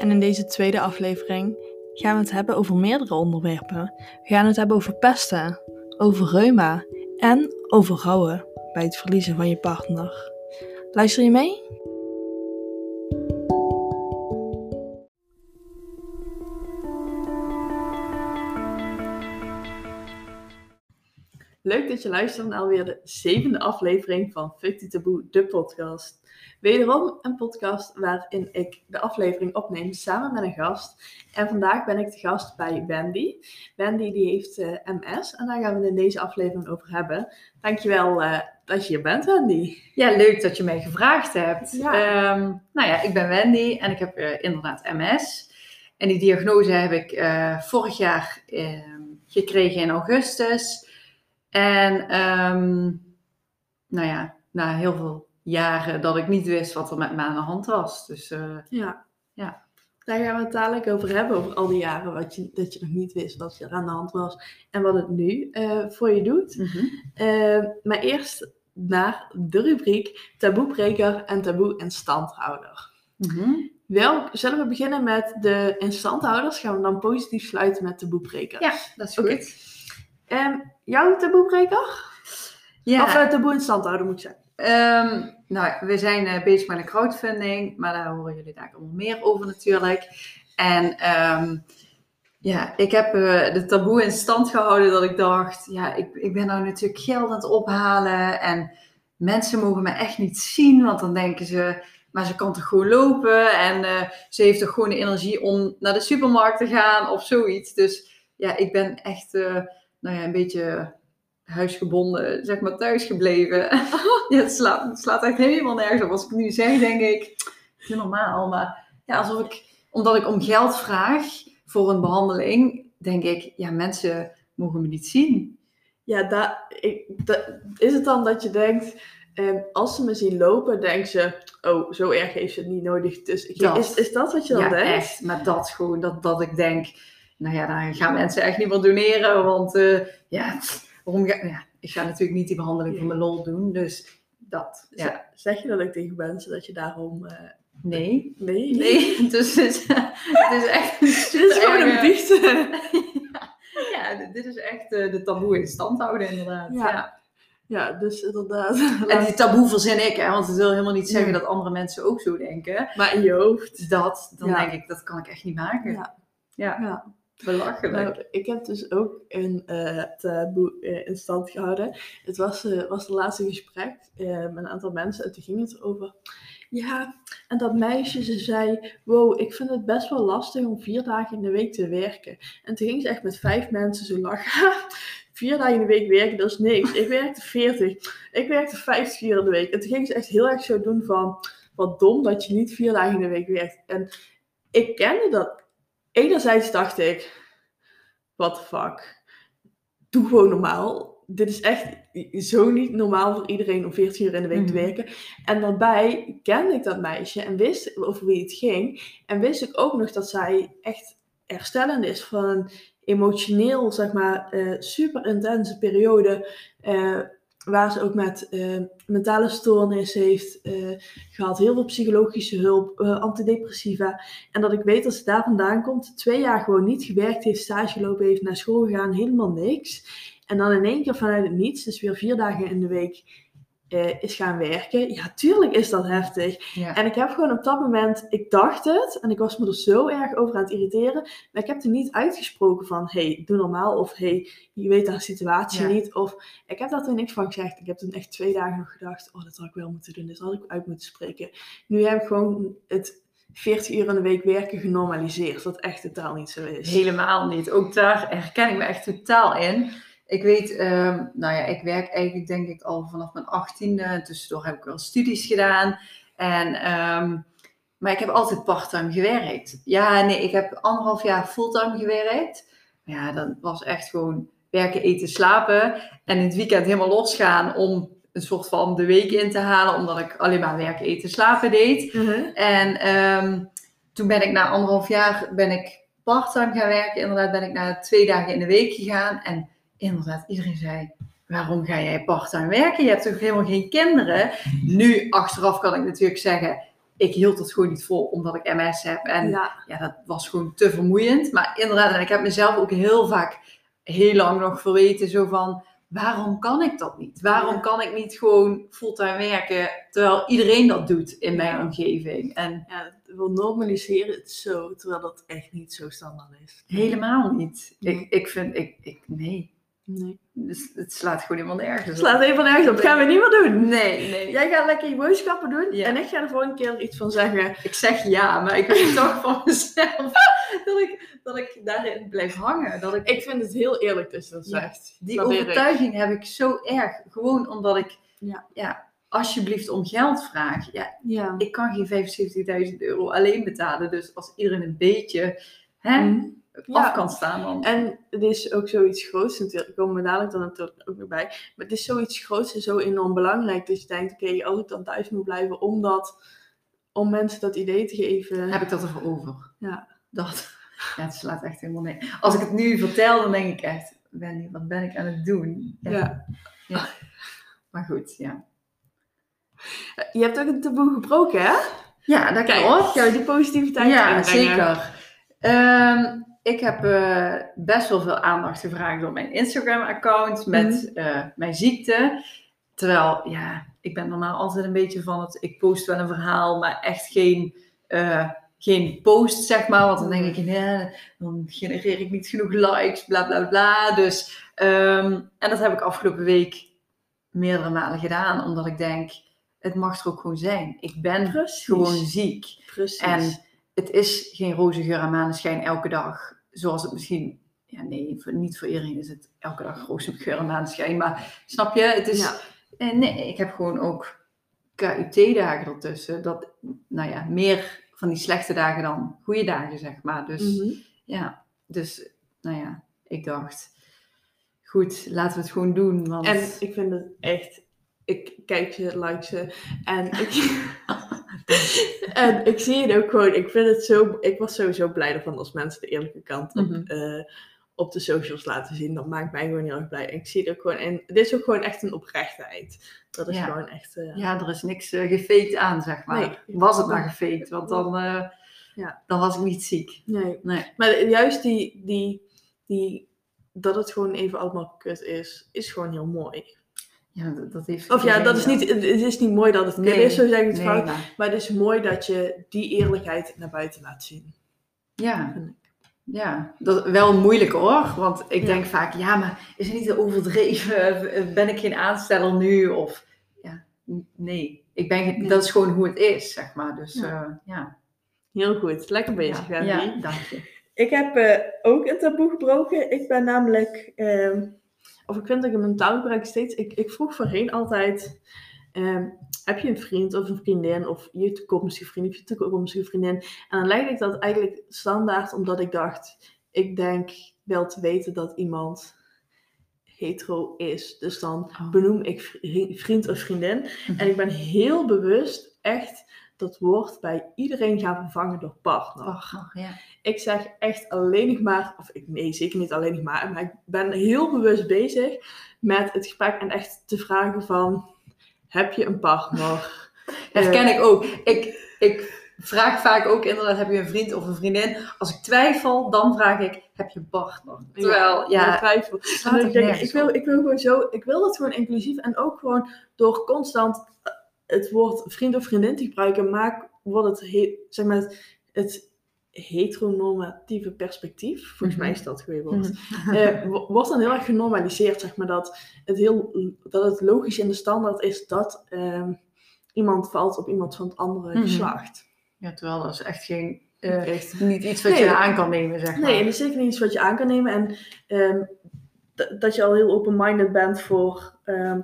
En in deze tweede aflevering gaan we het hebben over meerdere onderwerpen. We gaan het hebben over pesten, over reuma en over rouwen bij het verliezen van je partner. Luister je mee? Leuk dat je luistert naar alweer de zevende aflevering van Fuck the Taboe, de podcast. Wederom een podcast waarin ik de aflevering opneem samen met een gast. En vandaag ben ik de gast bij Wendy. Wendy die heeft uh, eh, MS en daar gaan we het in deze aflevering over hebben. Dankjewel uh, dat je hier bent, Wendy. Ja, leuk dat je mij gevraagd hebt. Ja. Um, nou ja, ik ben Wendy en ik heb uh, inderdaad MS. En die diagnose heb ik vorig jaar ehm, gekregen in augustus. En um, nou ja, na heel veel jaren dat ik niet wist wat er met me aan de hand was. Dus uh, ja. ja. Daar gaan we het dadelijk over hebben, over al die jaren wat je, dat je nog niet wist wat er aan de hand was en wat het nu uh, voor je doet. Mm -hmm. uh, maar eerst naar de rubriek taboebreker en taboe instandhouder. Mm -hmm. Wel, zullen we beginnen met de instandhouders? Gaan we dan positief sluiten met taboebrekers? Ja, dat is goed. Okay. Um, jouw taboebreker? Ja. Of uh, taboe instandhouder moet ik zeggen. Um, nou, we zijn uh, bezig met een crowdfunding, maar daar horen jullie daar allemaal meer over natuurlijk. En um, ja, ik heb uh, de taboe in stand gehouden dat ik dacht, ja, ik, ik ben nou natuurlijk geld aan het ophalen en mensen mogen me echt niet zien, want dan denken ze, maar ze kan toch gewoon lopen en uh, ze heeft toch gewoon de energie om naar de supermarkt te gaan of zoiets. Dus ja, ik ben echt, nou ja, een beetje huisgebonden, zeg maar, thuis gebleven. ja, het slaat, het slaat echt helemaal nergens op. Als ik nu zeg, denk ik, is normaal. Maar ja, alsof ik, omdat ik om geld vraag voor een behandeling, denk ik, ja, mensen mogen me niet zien. Ja, daar, is het dan dat je denkt, eh, als ze me zien lopen, denken ze, oh, zo erg heeft ze het niet nodig. Dus is, is dat wat je dan ja, denkt? echt. Maar dat gewoon, dat, dat ik denk, nou ja, dan gaan mensen echt niet meer doneren, want uh, ja, waarom ga, ja, ik ga natuurlijk niet die behandeling voor mijn lol doen. Dus dat. Ja. Zeg je dat ook tegen mensen dat je daarom. Uh... Nee. Nee? Nee. Dus het is, het is echt. dit is gewoon een biecht. ja, dit is echt uh, de taboe in stand houden, inderdaad. Ja. ja. dus inderdaad. En die taboe verzin ik, hè, want het wil helemaal niet zeggen dat andere mensen ook zo denken. Maar in je hoofd. Dat, dan denk ik, dat kan ik echt niet maken. Ja. ja. Belachelijk. Nou, ik heb dus ook een uh, in stand gehouden. Het was, uh, was het laatste gesprek met een aantal mensen en toen ging het over... Ja, en dat meisje, ze zei, wow, ik vind het best wel lastig om vier dagen in de week te werken. En toen ging ze echt met vijf mensen zo lachen. vier dagen in de week werken, dat is niks. Ik werkte 40. Ik werkte 50 uur in de week. En toen ging ze echt heel erg zo doen van, wat dom dat je niet vier dagen in de week werkt. En ik kende dat enerzijds dacht ik, what the fuck, doe gewoon normaal. Dit is echt zo niet normaal voor iedereen om 14 uur in de week te mhm. werken. En daarbij kende ik dat meisje en wist over wie het ging. En wist ik ook nog dat zij echt herstellend is van een emotioneel, zeg maar, uh, super intense periode. Uh, waar ze ook met uh, mentale stoornis heeft uh, gehad, heel veel psychologische hulp, uh, antidepressiva. En dat ik weet dat ze daar vandaan komt, twee jaar gewoon niet gewerkt heeft, stage gelopen heeft, naar school gegaan, helemaal niks. En dan in één keer vanuit het niets, dus weer vier dagen in de week uh, is gaan werken. Ja, tuurlijk is dat heftig. En ik heb gewoon op dat moment, ik dacht het, en ik was me er zo erg over aan het irriteren, maar ik heb er niet uitgesproken van, hey, doe normaal, of hey, je weet de situatie niet, of ik heb daar toen niks van gezegd. Ik heb toen echt twee dagen nog gedacht, oh, dat had ik wel moeten doen, dit had ik uit moeten spreken. Nu heb ik gewoon het 40 uur in de week werken genormaliseerd, wat echt totaal niet zo is. Helemaal niet. Ook daar herken ik me echt totaal in. Ik weet, um, nou ja, ik werk eigenlijk denk ik al vanaf mijn achttiende. Tussendoor heb ik wel studies gedaan. En, um, maar ik heb altijd parttime gewerkt. Ja, nee, ik heb anderhalf jaar fulltime gewerkt. Ja, dat was echt gewoon werken, eten, slapen. En in het weekend helemaal losgaan om een soort van de week in te halen. Omdat ik alleen maar werken, eten, slapen deed. -huh. En um, toen ben ik na anderhalf jaar ben ik parttime gaan werken. Inderdaad ben ik naar twee dagen in de week gegaan. En inderdaad, iedereen zei, waarom ga jij part-time werken? Je hebt toch helemaal geen kinderen? Nu, achteraf kan ik natuurlijk zeggen, ik hield het gewoon niet vol, omdat ik MS heb. En ja. ja, dat was gewoon te vermoeiend. Maar inderdaad, en ik heb mezelf ook heel vaak heel lang nog verweten, zo van, waarom kan ik dat niet? Waarom Ja. kan ik niet gewoon fulltime werken, terwijl iedereen dat doet in mijn Ja. omgeving? En ja, we normaliseren het zo, terwijl dat echt niet zo standaard is. helemaal niet. Ik, ik vind, ik, ik, nee. Nee. Dus het slaat gewoon helemaal nergens op. Slaat even nergens op, gaan we niet meer doen. Nee, nee. Jij gaat lekker je boodschappen doen Ja. en ik ga er volgende keer iets van zeggen. Ik zeg ja, maar ik weet toch van mezelf dat ik, dat ik daarin blijf hangen. Dat ik, Ik vind het heel eerlijk dat je dat Ja. zegt. die overtuiging heb ik zo erg. Gewoon omdat ik Ja. Ja, alsjeblieft om geld vraag. Ja, Ja. ik kan geen 75.000 euro alleen betalen. Dus als iedereen een beetje hè, Mhm. Ja. af kan staan, dan... En het is ook zoiets groots natuurlijk. Ik kom er dadelijk dan natuurlijk ook weer bij. Maar het is zoiets groots en zo enorm belangrijk. Dat je denkt, oké, als ik dan thuis moet blijven omdat, om mensen dat idee te geven. heb ik dat ervoor over. Ja. Dat, ja, het slaat echt helemaal neer. Als ik het nu vertel, dan denk ik echt, Wendy, wat ben ik aan het doen? Ja. Maar goed, ja. Je hebt ook een taboe gebroken, hè? Ja, dat Kijk, klopt. ga je die positiviteit Ja, inbrengen? zeker. Ehm, ik heb eh, best wel veel aandacht gevraagd door mijn Instagram-account met eh, mijn ziekte. Terwijl, ja, ik ben normaal altijd een beetje van het, ik post wel een verhaal, maar echt geen, eh, geen post, zeg maar. Want dan denk ik, ja, dan genereer ik niet genoeg likes, bla bla bla. Dus, ehm, en dat heb ik afgelopen week meerdere malen gedaan, omdat ik denk, het mag er ook gewoon zijn. Ik ben Precies. gewoon ziek. Precies. En het is geen roze geur en maneschijn elke dag. Zoals het misschien... Ja, nee, voor- niet voor iedereen is het elke dag roze geur en maneschijn. Maar snap je? Het is... Ja. eh, Nee, ik heb gewoon ook KUT-dagen ertussen. Dat, nou ja, meer van die slechte dagen dan goede dagen, zeg maar. Dus Mhm. ja, dus nou ja, ik dacht... Goed, laten we het gewoon doen. Want... En ik vind het echt. Ik kijk je, like ze. En ik, en ik zie het ook gewoon. Ik vind het zo. Ik was sowieso blij ervan als mensen de eerlijke kant op, Mhm. eh, op de socials laten zien. Dat maakt mij gewoon heel erg blij. En ik zie het ook gewoon. En dit is ook gewoon echt een oprechtheid. Dat is Ja. gewoon echt. eh, Ja, er is niks eh, gefaked aan, zeg maar. Nee. Was het maar gefaked, want dan, Ja. dan was ik niet ziek. Nee. Nee. Maar juist die, die, die. Dat het gewoon even allemaal kut is, is gewoon heel mooi. Ja, dat, heeft Of ja, dat is niet, het is niet mooi dat het Nee, is, zo zeg ik het Nee, fout. maar- Maar het is mooi dat je die eerlijkheid naar buiten laat zien. ja, vind ik. ja, dat wel moeilijk hoor. Want ik Ja. denk vaak, ja, maar is het niet te overdreven? Ben ik geen aansteller nu? Of ja, nee. Ik ben, Nee. Dat is gewoon hoe het is, zeg maar. Dus Ja. ja, ja. Heel goed, lekker bezig, ja, dank je. Ik heb eh, ook een taboe gebroken. Ik ben namelijk, ehm, of ik vind dat ik een mentaal gebruik steeds. Ik, ik vroeg voorheen altijd: ehm, heb je een vriend of een vriendin, of je toekomstige vriend of je toekomstige vriendin? En dan legde ik dat eigenlijk standaard, omdat ik dacht: ik denk wel te weten dat iemand hetero is. Dus dan Oh. benoem ik vri- vriend of vriendin. Mhm. En ik ben heel bewust echt dat woord bij iedereen gaan vervangen door partner. Ja. Ik zeg echt alleen nog maar, of ik, nee, zeker niet alleen nog maar, maar ik ben heel bewust bezig met het gesprek en echt te vragen van, heb je een partner? Herken Eh, ik ook. Ik, ik vraag vaak ook inderdaad, heb je een vriend of een vriendin? Als ik twijfel, dan vraag ik, heb je een partner? Terwijl, ja, ik twijfel. ik, denk, ik, wil, ik wil gewoon zo, ik wil dat gewoon inclusief en ook gewoon door constant eh, het woord vriend of vriendin te gebruiken, maak, wordt het, he- zeg maar, het, het heteronormatieve perspectief, volgens Mhm. mij is dat woord, Mhm. eh, wo- wordt dan heel erg genormaliseerd, zeg maar, dat het, heel, dat het logisch in de standaard is dat ehm, iemand valt op iemand van het andere Mhm. geslacht. Ja, terwijl dat is echt geen, Echt. niet iets wat Nee. je aan kan nemen, zeg maar. Nee, dat is zeker niet iets wat je aan kan nemen. En ehm, dat je al heel open-minded bent voor ehm,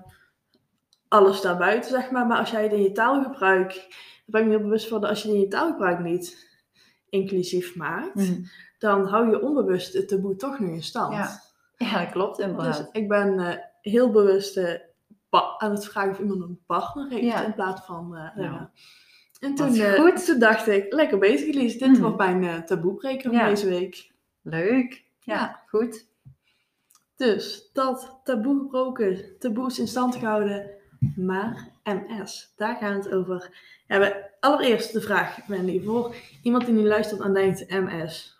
alles daarbuiten, zeg maar. Maar als jij het in je taalgebruik, daar ben ik me heel bewust van, dat als je het in je taalgebruik niet inclusief maakt, Mhm. dan hou je onbewust het taboe toch nog in stand. Ja, Ja, dat klopt inderdaad. Dus ik ben eh, heel bewust eh, aan het vragen of iemand een partner heeft Ja. in plaats van. eh, Ja. En toen, goed. toen dacht ik, lekker bezig Lies, dit Mhm. wordt mijn taboebreker van deze week. Leuk. Ja, Ja. goed. Dus dat taboe gebroken, taboes in stand gehouden. Maar MS. Daar gaan we het over hebben. Allereerst de vraag, Wendy, voor iemand die nu luistert en denkt MS.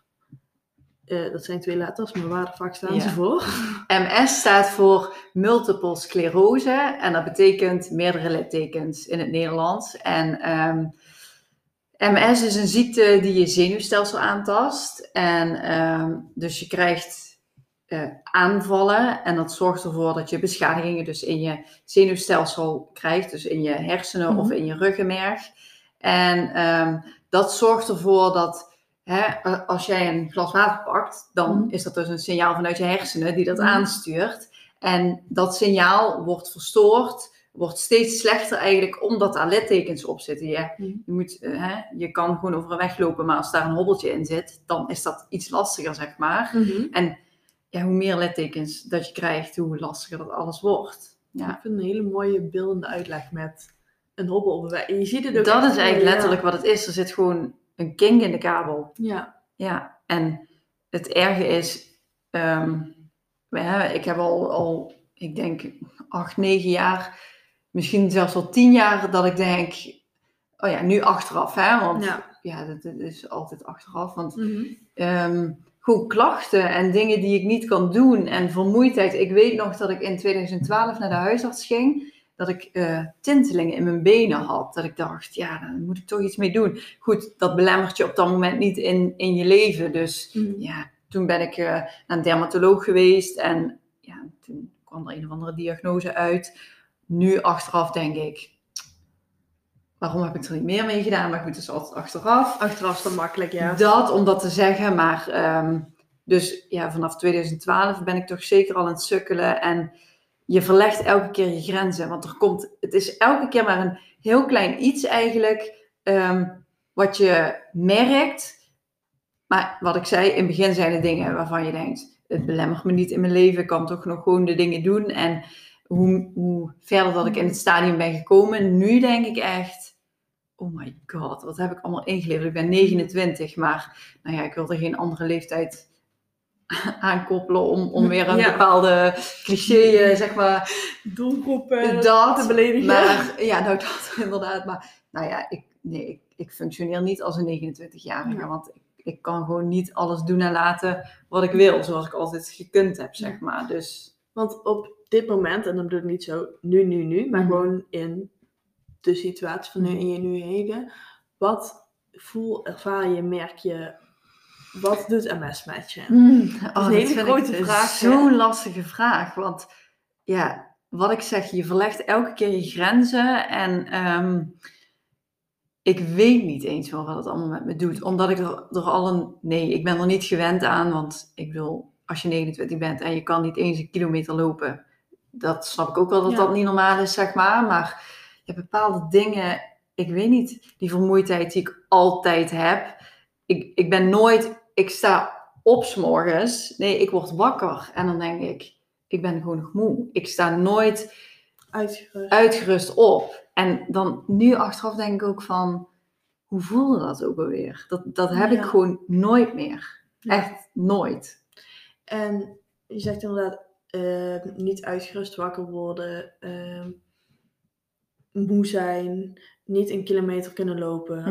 Eh, dat zijn twee letters, maar waar de fuck staan Ja. ze voor? MS staat voor multiple sclerose en dat betekent meerdere littekens in het Nederlands. En ehm, MS is een ziekte die je zenuwstelsel aantast. En ehm, dus je krijgt eh, aanvallen en dat zorgt ervoor dat je beschadigingen dus in je zenuwstelsel krijgt, dus in je hersenen Mhm. of in je ruggenmerg. En ehm, dat zorgt ervoor dat hè, als jij een glas water pakt, dan Mhm. is dat dus een signaal vanuit je hersenen die dat Mhm. aanstuurt. En dat signaal wordt verstoord, wordt steeds slechter eigenlijk omdat daar littekens op zitten. Je, Mhm. je, moet, eh, hè, je kan gewoon over een weg lopen, maar als daar een hobbeltje in zit, dan is dat iets lastiger, zeg maar. En ja, hoe meer littekens dat je krijgt, hoe lastiger dat alles wordt. Ik Ja. vind een hele mooie beeldende uitleg met een hobbel op de weg. En je ziet het ook Dat is eigenlijk letterlijk wat het is. Er zit gewoon een kink in de kabel. Ja. Ja, en het erge is, ehm, we hebben- ik heb al, al, ik denk, acht, negen jaar, misschien zelfs al tien jaar, dat ik denk, oh ja, nu achteraf, hè, want ja. ja, dat, dat is altijd achteraf, want Mhm. ehm, gewoon klachten en dingen die ik niet kan doen en vermoeidheid. Ik weet nog dat ik in 2012 naar de huisarts ging, dat ik eh, tintelingen in mijn benen had. Dat ik dacht, ja, daar moet ik toch iets mee doen. Goed, dat belemmert je op dat moment niet in, in je leven. Dus Mhm. ja, toen ben ik eh, naar een dermatoloog geweest en ja, toen kwam er een of andere diagnose uit. Nu achteraf denk ik, waarom heb ik er niet meer mee gedaan? Maar goed, het is altijd achteraf. Achteraf is dat makkelijk, ja. Dat om dat te zeggen, maar ehm, dus ja, vanaf 2012 ben ik toch zeker al aan het sukkelen en je verlegt elke keer je grenzen, want er komt, het is elke keer maar een heel klein iets eigenlijk ehm, wat je merkt, maar wat ik zei, in het begin zijn er dingen waarvan je denkt, het belemmert me niet in mijn leven, ik kan toch nog gewoon de dingen doen en hoe, hoe verder dat ik in het stadium ben gekomen, nu denk ik echt, oh my god, wat heb ik allemaal ingeleverd? Ik ben 29, maar nou ja, ik wil er geen andere leeftijd aankoppelen om, om weer een Ja. bepaalde cliché, eh, zeg maar, Doelgroepen dat, te beledigen. maar ja, nou dat inderdaad, maar nou ja, ik, nee, ik, ik functioneer niet als een 29-jarige, Ja. want ik, ik kan gewoon niet alles doen en laten wat ik wil, zoals ik altijd gekund heb, zeg maar, dus... Want op dit moment, en dan bedoel ik niet zo nu, nu, nu, maar Mhm. gewoon in de situatie van nu in je nu heden. Wat voel, ervaar je, merk je, wat doet MS met je? Mm, een oh, hele dat vind grote vraag, Zo'n lastige vraag. Want ja, wat ik zeg, je verlegt elke keer je grenzen. En ehm, ik weet niet eens wel wat het allemaal met me doet. Omdat ik er, er al een... Nee, ik ben er niet gewend aan. Want ik wil, als je 29 bent en je kan niet eens een kilometer lopen. Dat snap ik ook wel dat Ja. dat niet normaal is, zeg maar. Maar je hebt bepaalde dingen... Ik weet niet, die vermoeidheid die ik altijd heb. Ik, ik ben nooit... Ik sta op 's morgens. Nee, ik word wakker. En dan denk ik, ik ben gewoon nog moe. Ik sta nooit Uitgerust. uitgerust op. En dan nu achteraf denk ik ook van, hoe voelde dat ook alweer? Dat, dat heb ik gewoon nooit meer. Ja. Echt nooit. En je zegt inderdaad, eh, niet uitgerust wakker worden, ehm, moe zijn, niet een kilometer kunnen lopen.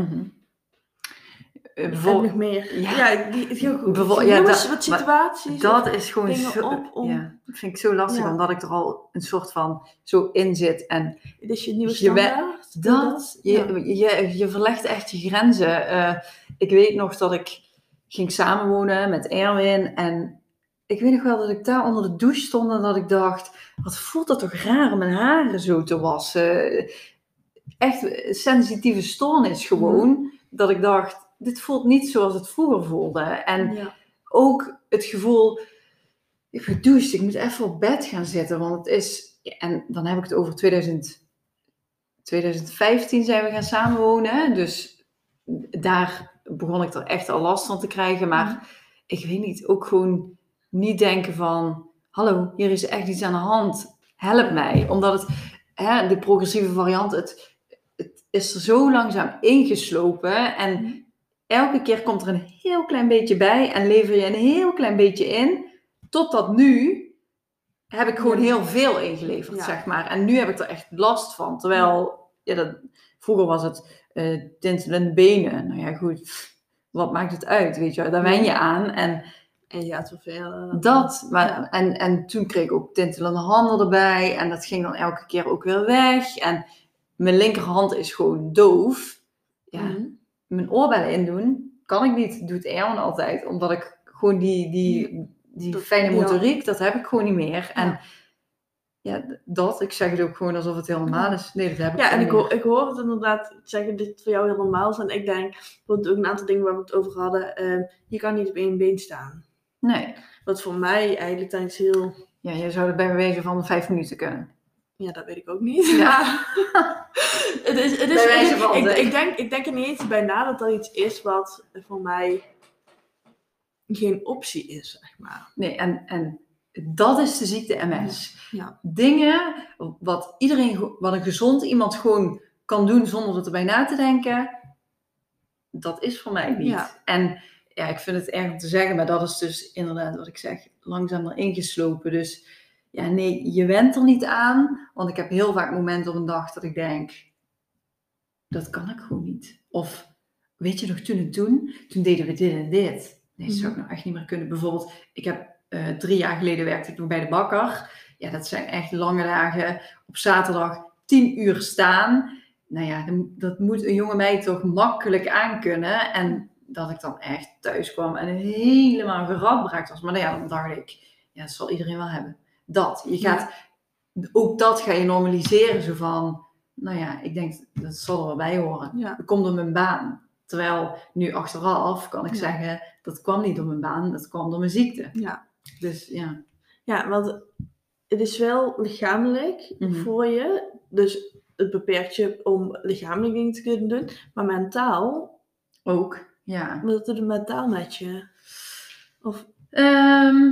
En bijvoorbeeld- nog meer. Ja. Ja, die, Bijvoor- die ja, dat- wat situaties. dat is gewoon zo, op om- ja, dat vind ik zo lastig, Ja. omdat ik er al een soort van zo in zit. En is je nieuwe standaard. dat, je, je verlegt echt je grenzen. Eh, ik weet nog dat ik ging samenwonen met Erwin. En ik weet nog wel dat ik daar onder de douche stond en dat ik dacht, wat voelt dat toch raar om mijn haren zo te wassen. Echt sensitieve stoornis gewoon. Dat ik dacht, dit voelt niet zoals het vroeger voelde. En Ja. ook het gevoel, ik ben gedoucht, ik moet even op bed gaan zitten, want het is, en dan heb ik het over 2000, 2015 zijn we gaan samenwonen, dus daar begon ik er echt al last van te krijgen, maar ik weet niet, ook gewoon niet denken van, hallo, hier is echt iets aan de hand, help mij, omdat het, hè, de progressieve variant, het, het is er zo langzaam ingeslopen en elke keer komt er een heel klein beetje bij en lever je een heel klein beetje in. Totdat nu heb ik gewoon heel veel ingeleverd, Ja. zeg maar. En nu heb ik er echt last van. Terwijl, ja, dat, vroeger was het eh tintelende benen. Nou ja, goed, wat maakt het uit, weet je. Daar wen je aan. En En je gaat vervelen. dat, maar, Ja. en, en toen kreeg ik ook tintelende handen erbij. En dat ging dan elke keer ook weer weg. En mijn linkerhand is gewoon doof. Ja, Mhm. mijn oorbellen indoen kan ik niet. Doet Erwin altijd. Omdat ik gewoon die, die, die Dat- fijne ja. motoriek, dat heb ik gewoon niet meer. En Ja. ja, dat, ik zeg het ook gewoon alsof het heel normaal is. Nee, dat heb ik Ja, en ik hoor, ik hoor het inderdaad zeggen dat het voor jou heel normaal is. En ik denk, bijvoorbeeld ook een aantal dingen waar we het over hadden. ehm, je kan niet op één been staan. Nee. Wat voor mij eigenlijk dan iets heel... Ja, je zou er bij wijze van vijf minuten kunnen. Ja, dat weet ik ook niet. Ja. het is, het is, Bij wijze van, ik, ik, denk, ik denk er niet eens bij na dat dat iets is wat voor mij geen optie is, zeg maar. Nee, en, en dat is de ziekte MS. Ja. Dingen wat iedereen, wat een gezond iemand gewoon kan doen zonder er erbij na te denken, dat is voor mij niet. Ja. En ja, ik vind het erg om te zeggen, maar dat is dus inderdaad wat ik zeg, langzaam erin geslopen. Dus ja, nee, je went er niet aan, want ik heb heel vaak momenten op een dag dat ik denk, dat kan ik gewoon niet. Of weet je nog, toen en toen, toen deden we dit en dit. Nee, dat zou ik nou echt niet meer kunnen. Bijvoorbeeld, ik heb eh, drie jaar geleden werkte ik nog bij de bakker. Ja, dat zijn echt lange dagen. Op zaterdag tien uur staan. Nou ja, dat moet een jonge meid toch makkelijk aankunnen. En dat ik dan echt thuis kwam en helemaal geradbraakt was. Maar nou ja, dan dacht ik, ja, dat zal iedereen wel hebben. Dat. Je gaat, ook dat ga je normaliseren. Zo van, nou ja, ik denk, dat zal er wel bij horen. Ja. Dat komt door mijn baan. Terwijl nu achteraf kan ik Ja. zeggen, dat kwam niet door mijn baan, dat kwam door mijn ziekte. Ja. Dus ja. ja, want het is wel lichamelijk Mhm. voor je. Dus het beperkt je om lichamelijk dingen te kunnen doen. Maar mentaal, Ook, ja. wat doet het mentaal met je? Of, Ehm,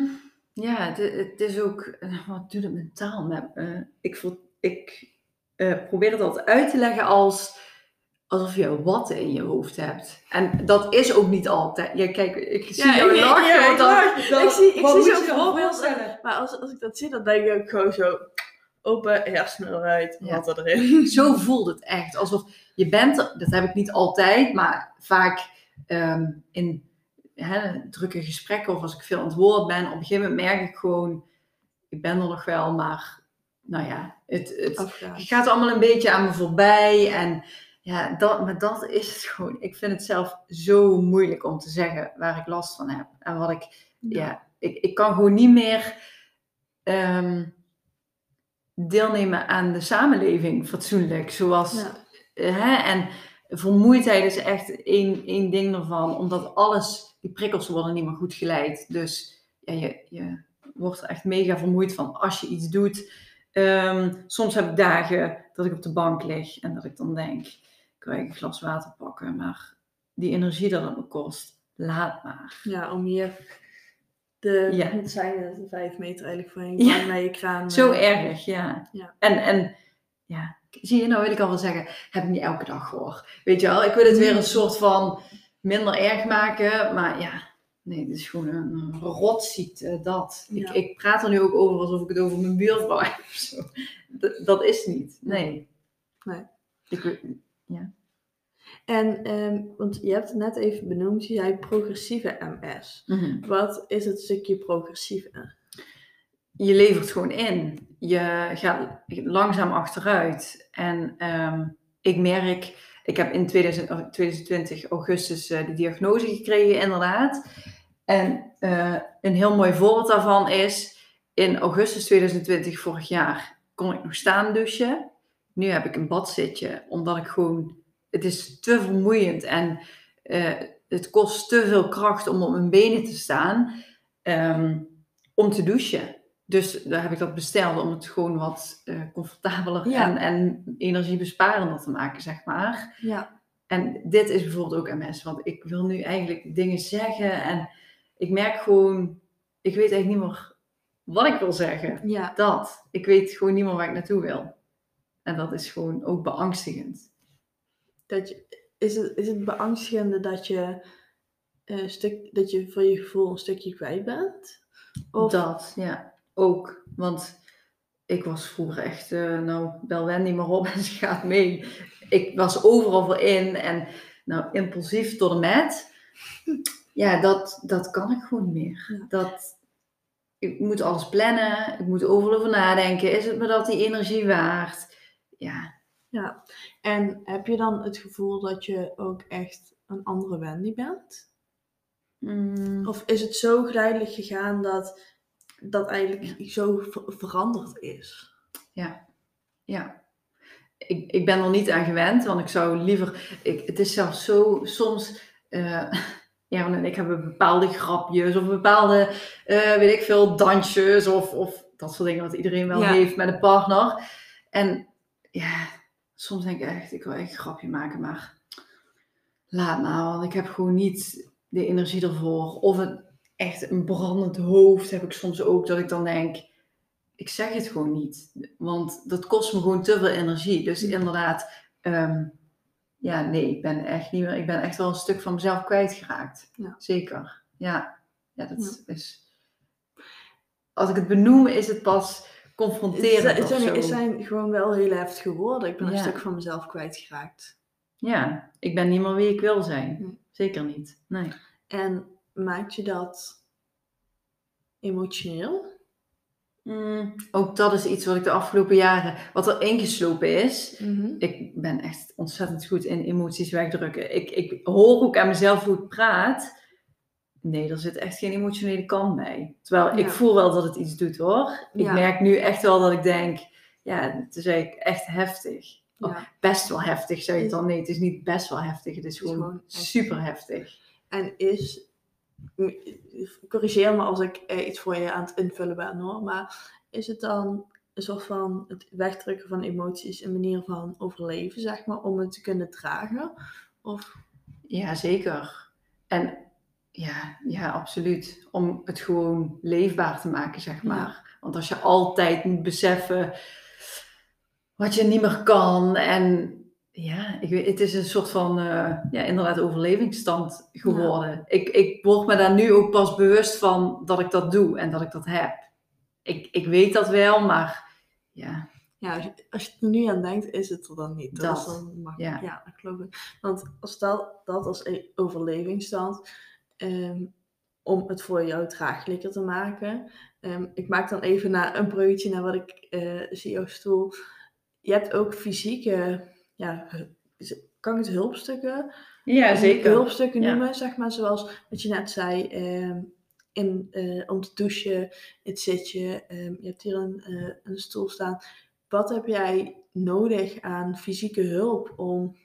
ja, het, het is ook, eh, wat doet het mentaal met me? Ik, voel- ik eh, probeer het altijd uit te leggen als alsof je watten in je hoofd hebt. En dat is ook niet altijd. Ja, kijk, ik zie Ja, jou lachen. ja, ik dan- lach. dan- Ik zie- ik wat zie zo'n voorstellen? maar als, als ik dat zie, dan denk ik ook gewoon zo open hersenen eruit, Ja. wat erin. Zo voelt het echt. Alsof je bent er, dat heb ik niet altijd, maar vaak ehm, in drukke gesprekken of als ik veel aan het woord ben, op een gegeven moment merk ik gewoon, ik ben er nog wel, maar nou ja, het, het, gaat allemaal een beetje aan me voorbij. En ja, dat, maar dat is het gewoon. Ik vind het zelf zo moeilijk om te zeggen waar ik last van heb. En wat ik, ja, ik, ik kan gewoon niet meer ehm, deelnemen aan de samenleving fatsoenlijk. Zoals, Ja. eh, hè, en vermoeidheid is echt één, één ding ervan. Omdat alles, die prikkels worden niet meer goed geleid. Dus ja, je, je wordt er echt mega vermoeid van als je iets doet. Ehm, soms heb ik dagen dat ik op de bank lig en dat ik dan denk, kan ik een glas water pakken, maar die energie dat het me kost, laat maar. Ja, om hier de, Ja. het zijn het vijf meter eigenlijk Ja. je naar je kraan. Zo eh, erg, ja. Ja. En, en ja, zie je, nou wil ik al wel zeggen, heb ik niet elke dag hoor. Weet je wel, ik wil het weer een soort van minder erg maken, maar ja, nee, het is gewoon een, rotziekte, dat. Ja. Ik, ik praat er nu ook over alsof ik het over mijn buurvrouw heb of zo. Dat, dat is niet, nee. Nee. Ik, weet- En, ehm, want je hebt het net even benoemd, je zei progressieve MS. mhm. Wat is het stukje progressieve? Je levert gewoon in. Je gaat langzaam achteruit. En ehm, ik merk, ik heb in 2000, of 2020 augustus eh, de diagnose gekregen, inderdaad. En eh, een heel mooi voorbeeld daarvan is, in augustus 2020 vorig jaar kon ik nog staan douchen. Nu heb ik een badzitje, omdat ik gewoon, het is te vermoeiend en eh, het kost te veel kracht om op mijn benen te staan, ehm, om te douchen. Dus daar heb ik dat besteld om het gewoon wat eh, comfortabeler Ja. en, en energiebesparender te maken, zeg maar. Ja. En dit is bijvoorbeeld ook MS, want ik wil nu eigenlijk dingen zeggen en ik merk gewoon, ik weet eigenlijk niet meer wat ik wil zeggen. Ja. Dat. Ik weet gewoon niet meer waar ik naartoe wil. En dat is gewoon ook beangstigend. Dat je, is, het, is het beangstigende dat je, eh, stuk, dat je voor je gevoel een stukje kwijt bent? Of, Dat, ja. Ook. Want ik was vroeger echt, eh, nou, bel Wendy maar op en ze gaat mee. Ik was overal voor in en nou, impulsief tot en met. Ja, dat, dat kan ik gewoon niet meer. Dat, ik moet alles plannen, ik moet overal over nadenken. Is het me dat die energie waard? Ja, Ja. En heb je dan het gevoel dat je ook echt een andere Wendy bent? Mm, Of is het zo geleidelijk gegaan dat dat eigenlijk zo ver- veranderd is? ja, ja. Ik, ik ben er niet aan gewend, want ik zou liever... Ik, het is zelfs zo, soms... eh Aaron en ik hebben bepaalde grapjes of bepaalde, eh, weet ik veel, dansjes of, of dat soort dingen wat iedereen wel Ja. heeft met een partner. En ja, soms denk ik echt, ik wil echt een grapje maken, maar laat maar, want ik heb gewoon niet de energie ervoor. Of een, echt een brandend hoofd heb ik soms ook, dat ik dan denk, ik zeg het gewoon niet. Want dat kost me gewoon te veel energie. Dus Ja. inderdaad, ehm, ja, nee, ik ben echt niet meer, ik ben echt wel een stuk van mezelf kwijtgeraakt. Ja. Zeker, ja. Ja, dat is... Als ik het benoem, is het pas confronterend het zijn, het zijn gewoon wel heel heftige woorden. Ik ben een stuk van mezelf kwijtgeraakt. Ja, ik ben niet meer wie ik wil zijn. Nee. Zeker niet. Nee. En maakt je dat emotioneel? Mm, ook dat is iets wat ik de afgelopen jaren, wat er ingeslopen is. Ik ben echt ontzettend goed in emoties wegdrukken. Ik, ik hoor ook aan mezelf hoe ik praat. Nee, er zit echt geen emotionele kant bij. Terwijl ik voel wel dat het iets doet hoor. Ik Ja. merk nu echt wel dat ik denk, ja, het is eigenlijk echt heftig. Ja. Oh, best wel heftig, zeg je Is- dan? Nee, het is niet best wel heftig. Het is gewoon, super heftig. En is, corrigeer me als ik eh, iets voor je aan het invullen ben hoor, maar is het dan een soort van het wegdrukken van emoties een manier van overleven, zeg maar, om het te kunnen dragen? Of, Ja, zeker. En ja, ja, absoluut. Om het gewoon leefbaar te maken, zeg maar. Want als je altijd moet beseffen wat je niet meer kan. En ja, ik weet, het is een soort van, eh, ja, inderdaad, overlevingsstand geworden. Ik, ik word me daar nu ook pas bewust van dat ik dat doe en dat ik dat heb. Ik, ik weet dat wel, maar ja, ja, als je, als je er nu aan denkt, is het er dan niet. Dat, is dan makkelijk. ja. Ja. dat geloof ik. Want stel dat als e- overlevingsstand, ehm, om het voor jou draaglijker te maken. Ehm, ik maak dan even naar een breukje naar wat ik eh, zie op stoel. Je hebt ook fysieke, ja, kan ik het hulpstukken? ja zeker. Hulpstukken Ja. noemen, zeg maar, zoals wat je net zei. ehm, in, eh, om te douchen, het zitje, ehm, je hebt hier een, eh, een stoel staan. Wat heb jij nodig aan fysieke hulp om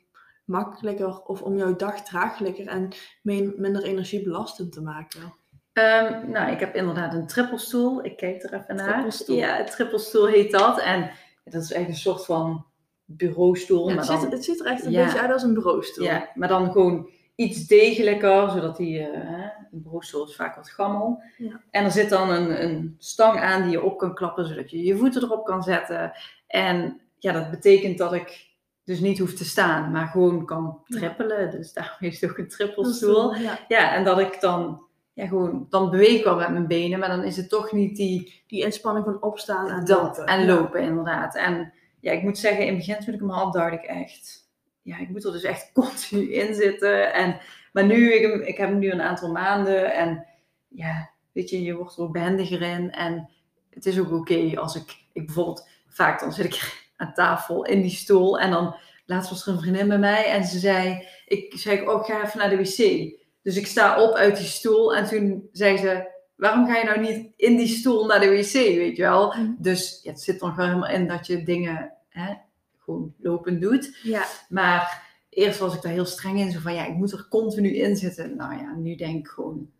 makkelijker of om jouw dag draaglijker en min- minder energiebelastend te maken? Ehm, nou, ik heb inderdaad een trippelstoel. Ik kijk er even naar. Trippelstoel. Ja, een trippelstoel heet dat. En dat is echt een soort van bureaustoel. Ja, maar het, ziet, dan, het ziet er echt een Ja. beetje uit als een bureaustoel. ja, maar dan gewoon iets degelijker, zodat die, hè, een bureaustoel is vaak wat gammel. Ja. En er zit dan een, een stang aan die je op kan klappen, zodat je je voeten erop kan zetten. En ja, dat betekent dat ik dus niet hoef te staan, maar gewoon kan trippelen. Dus daarom is het ook een trippelstoel. ja, Ja, en dat ik dan, ja, gewoon, dan beweeg ik wel met mijn benen, maar dan is het toch niet die, die inspanning van opstaan en dat lopen. en Ja. lopen inderdaad. En ja, ik moet zeggen, in het begin toen ik hem had, dacht ik echt, ja, ik moet er dus echt continu in zitten. En, maar nu, ik, heb hem nu een aantal maanden en ja, weet je, je wordt er ook behendiger in. En het is ook oké als ik, ik bijvoorbeeld, vaak dan zit ik aan tafel in die stoel en dan, laatst was er een vriendin bij mij en ze zei, ik zei, oh, ik ga even naar de wc. Dus ik sta op uit die stoel en toen zei ze, waarom ga je nou niet in die stoel naar de wc, weet je wel? Mhm. Dus ja, het zit nog wel helemaal in dat je dingen hè, gewoon lopend doet. Ja, Maar eerst was ik daar heel streng in, zo van ja, ik moet er continu in zitten. Nou ja, nu denk ik gewoon,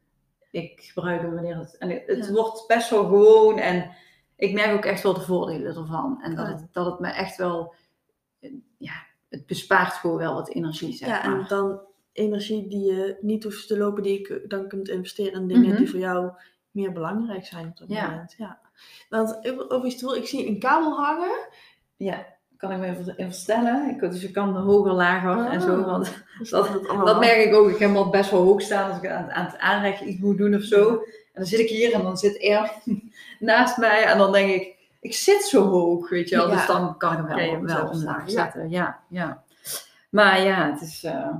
ik gebruik hem wanneer het... En het, Ja. wordt best wel gewoon en ik merk ook echt wel de voordelen ervan. En dat, Ja. het, dat het me echt wel, ja, het bespaart gewoon wel wat energie, zeg ja, en maar. dan energie die je niet hoeft te lopen, die je dan kunt investeren in dingen Mhm. die voor jou meer belangrijk zijn op dat Ja. moment. Ja. Want over stoel, ik zie een kabel hangen. Ja, kan ik me even, even verstellen. Ik, dus ik kan hoger, lager en zo. Ah. Want Dus Dat- Dat merk ik ook. Ik heb hem al best wel hoog staan als ik aan, het- aan het aanrechten iets moet doen of zo. En dan zit ik hier en dan zit er naast mij. En dan denk ik, ik zit zo hoog, weet je wel. Ja. Dus dan kan ik je wel, wel omlaag zetten. Ja, ja. Maar ja, het is... eh,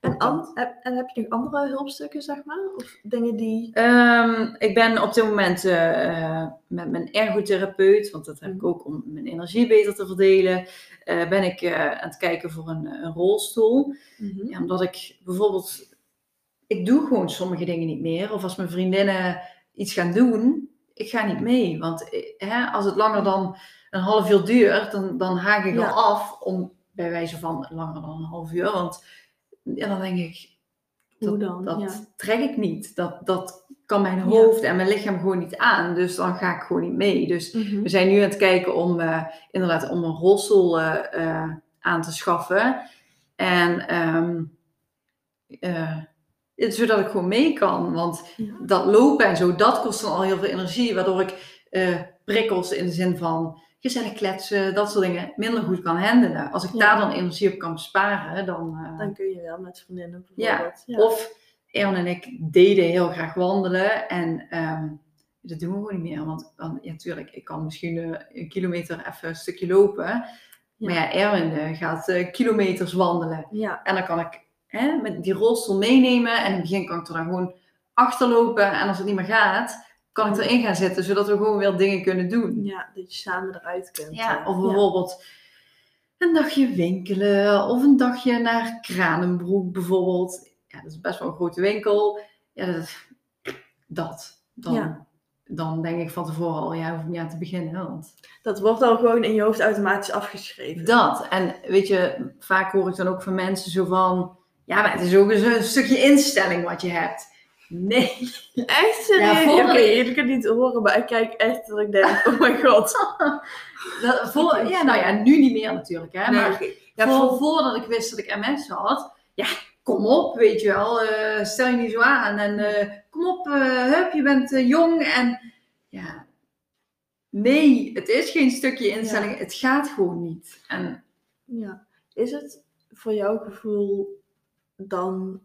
En, an- heb, en heb je nog andere hulpstukken, zeg maar? Of dingen die... Ehm, ik ben op dit moment eh, met mijn ergotherapeut, want dat heb ik Mhm. ook om mijn energie beter te verdelen, eh, ben ik eh, aan het kijken voor een, een rolstoel. Mhm. Ja, omdat ik bijvoorbeeld, ik doe gewoon sommige dingen niet meer. Of als mijn vriendinnen iets gaan doen, ik ga niet mee. Want hè, als het langer dan een half uur duurt, dan, dan haak ik Ja. al af om bij wijze van langer dan een half uur. Want ja, dan denk ik, Hoe dat, dan? dat Ja. trek ik niet. Dat, dat kan mijn Ja. hoofd en mijn lichaam gewoon niet aan. Dus dan ga ik gewoon niet mee. Dus Mhm. we zijn nu aan het kijken om eh, inderdaad om een rolstoel eh, eh, aan te schaffen. En ehm, eh, zodat ik gewoon mee kan. Want Ja. dat lopen en zo, dat kost dan al heel veel energie. Waardoor ik prikkels in de zin van gezellig kletsen, dat soort dingen, minder goed kan handelen. Als ik Ja. daar dan energie op kan besparen, dan... eh, Dan kun je wel met vriendinnen bijvoorbeeld. Ja. of Erwin en ik deden heel graag wandelen. En ehm, dat doen we gewoon niet meer. Want dan, ja, natuurlijk, ik kan misschien eh, een kilometer even een stukje lopen. Maar ja, Erwin eh, gaat eh, kilometers wandelen. Ja. En dan kan ik hè, met die rolstoel meenemen. En in het begin kan ik er dan gewoon achter lopen. En als het niet meer gaat, kan ik erin gaan zitten. Zodat we gewoon weer dingen kunnen doen. ja, dat je samen eruit kunt. Ja, of bijvoorbeeld een dagje winkelen of een dagje naar Kranenbroek bijvoorbeeld. Ja, dat is best wel een grote winkel. Ja, dat. dat. Dan, Ja. dan denk ik van tevoren al, ja, hoef ik niet aan te beginnen. Want Dat wordt al gewoon in je hoofd automatisch afgeschreven. dat. En weet je, vaak hoor ik dan ook van mensen zo van, ja, maar het is ook eens een stukje instelling wat je hebt. Nee. Echt serieus? Ja, Oké, voordat- jullie kunnen niet horen, maar ik kijk echt dat ik denk, oh mijn god. Dat, voor, ja, nou ja, nu niet meer natuurlijk. Hè, Nee, maar. Ja, voor, voor- voordat ik wist dat ik MS had, ja, kom op, weet je wel, eh, stel je niet zo aan en eh, kom op, eh, hup, je bent jong en ja, nee, het is geen stukje instelling, het gaat gewoon niet. En Ja. Is het voor jouw gevoel dan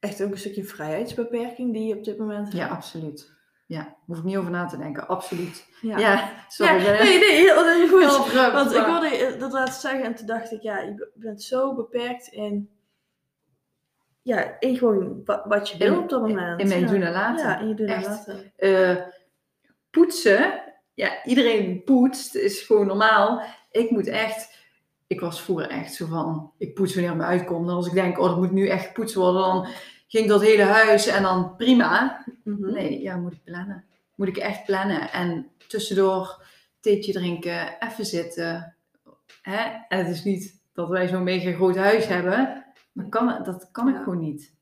echt ook een stukje vrijheidsbeperking die je op dit moment ja, absoluut. Ja, hoef ik niet over na te denken, absoluut. Ja. Ja, sorry. Ja, nee, nee, heel, heel goed. heel Want ik maar- je dat laten zeggen en toen dacht ik, ja, je be- bent zo beperkt in, ja, in gewoon wa- wat je wil In- op dat moment. in mijn ja. doen en laten. Ja, in je doen en laten. eh, poetsen, ja, iedereen poetst, is gewoon normaal. Ik moet echt, ik was vroeger echt zo van, ik poets wanneer het me uitkomt. En als ik denk, oh, dat moet nu echt gepoetst worden, dan ging dat hele huis en dan prima. Mhm. Nee, ja, moet ik plannen. Moet ik echt plannen. En tussendoor theetje drinken, even zitten. Hè? En het is niet dat wij zo'n mega groot huis hebben, maar kan, dat kan ik Ja. gewoon niet.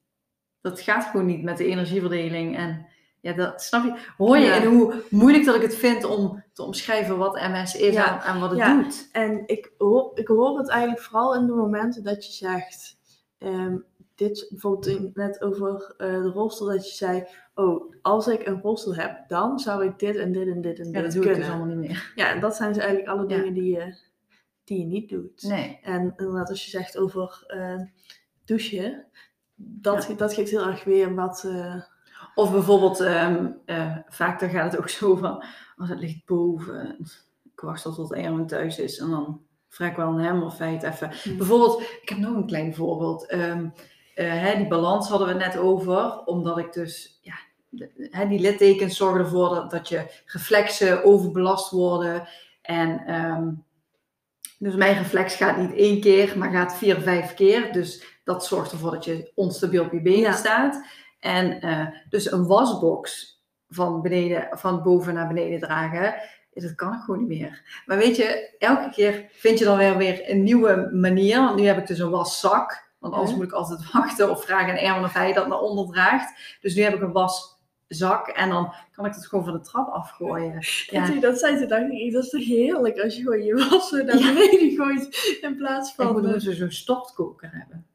Dat gaat gewoon niet met de energieverdeling. En ja, dat snap je. Hoor je Ja. in hoe moeilijk dat ik het vind om te omschrijven wat MS is Ja. en, en wat het Ja. doet? En ik hoor, ik hoor het eigenlijk vooral in de momenten dat je zegt, ehm, dit bijvoorbeeld net over eh, de rolstoel, dat je zei, oh, als ik een rolstoel heb, dan zou ik dit en dit en dit en Ja, dit dat doe ik kunnen. dus allemaal niet meer. Ja, en dat zijn dus eigenlijk alle Ja. dingen die, je, die je niet doet. Nee. En inderdaad, als je zegt over eh, douchen, dat, dat geeft heel erg weer wat... eh, Of bijvoorbeeld, ehm, eh, vaak dan gaat het ook zo van, als het ligt boven, ik wacht tot tot Erwin thuis is en dan vraag ik wel aan hem of hij het even... Hmm. Bijvoorbeeld, ik heb nog een klein voorbeeld. Ehm, eh, hè, die balans hadden we net over, omdat ik dus, ja, de- hè, die littekens zorgen ervoor dat, dat je reflexen overbelast worden. En ehm, dus mijn reflex gaat niet één keer, maar gaat vier, vijf keer. Dus dat zorgt ervoor dat je onstabiel op je benen Ja. staat. En eh, dus een wasbox van, beneden, van boven naar beneden dragen, ja, dat kan ik gewoon niet meer. Maar weet je, elke keer vind je dan weer, weer een nieuwe manier. Want nu heb ik dus een waszak. Want anders Ja. moet ik altijd wachten of vragen aan Erwin of hij dat naar onder draagt. Dus nu heb ik een waszak en dan kan ik het gewoon van de trap afgooien. En Ja. je dat zei, toen dacht ik, dat is toch heerlijk als je gewoon je was zo naar Ja. beneden gooit in plaats Ik van... moet eh, moeten zo'n stortkoker hebben.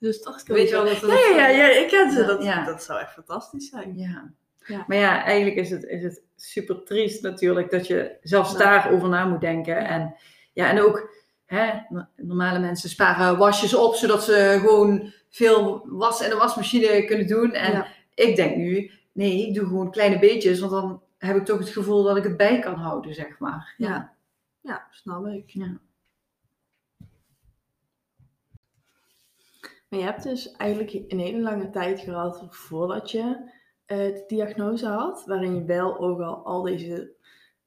Dus toch Weet je wel dat Ja, ja, ja, ja, ik ken ze. Dat, dat zou echt fantastisch zijn. Ja. Ja. Maar ja, eigenlijk is het, is het super triest natuurlijk dat je zelfs daarover na moet denken. En, ja, en ook, hè, no- normale mensen sparen wasjes op zodat ze gewoon veel was in de wasmachine kunnen doen. En Ja. ik denk nu, Nee, ik doe gewoon kleine beetjes, want dan heb ik toch het gevoel dat ik het bij kan houden, zeg maar. Ja. Ja, snap ik. Ja. Maar je hebt dus eigenlijk een hele lange tijd gehad voordat je eh, de diagnose had, waarin je wel ook al al deze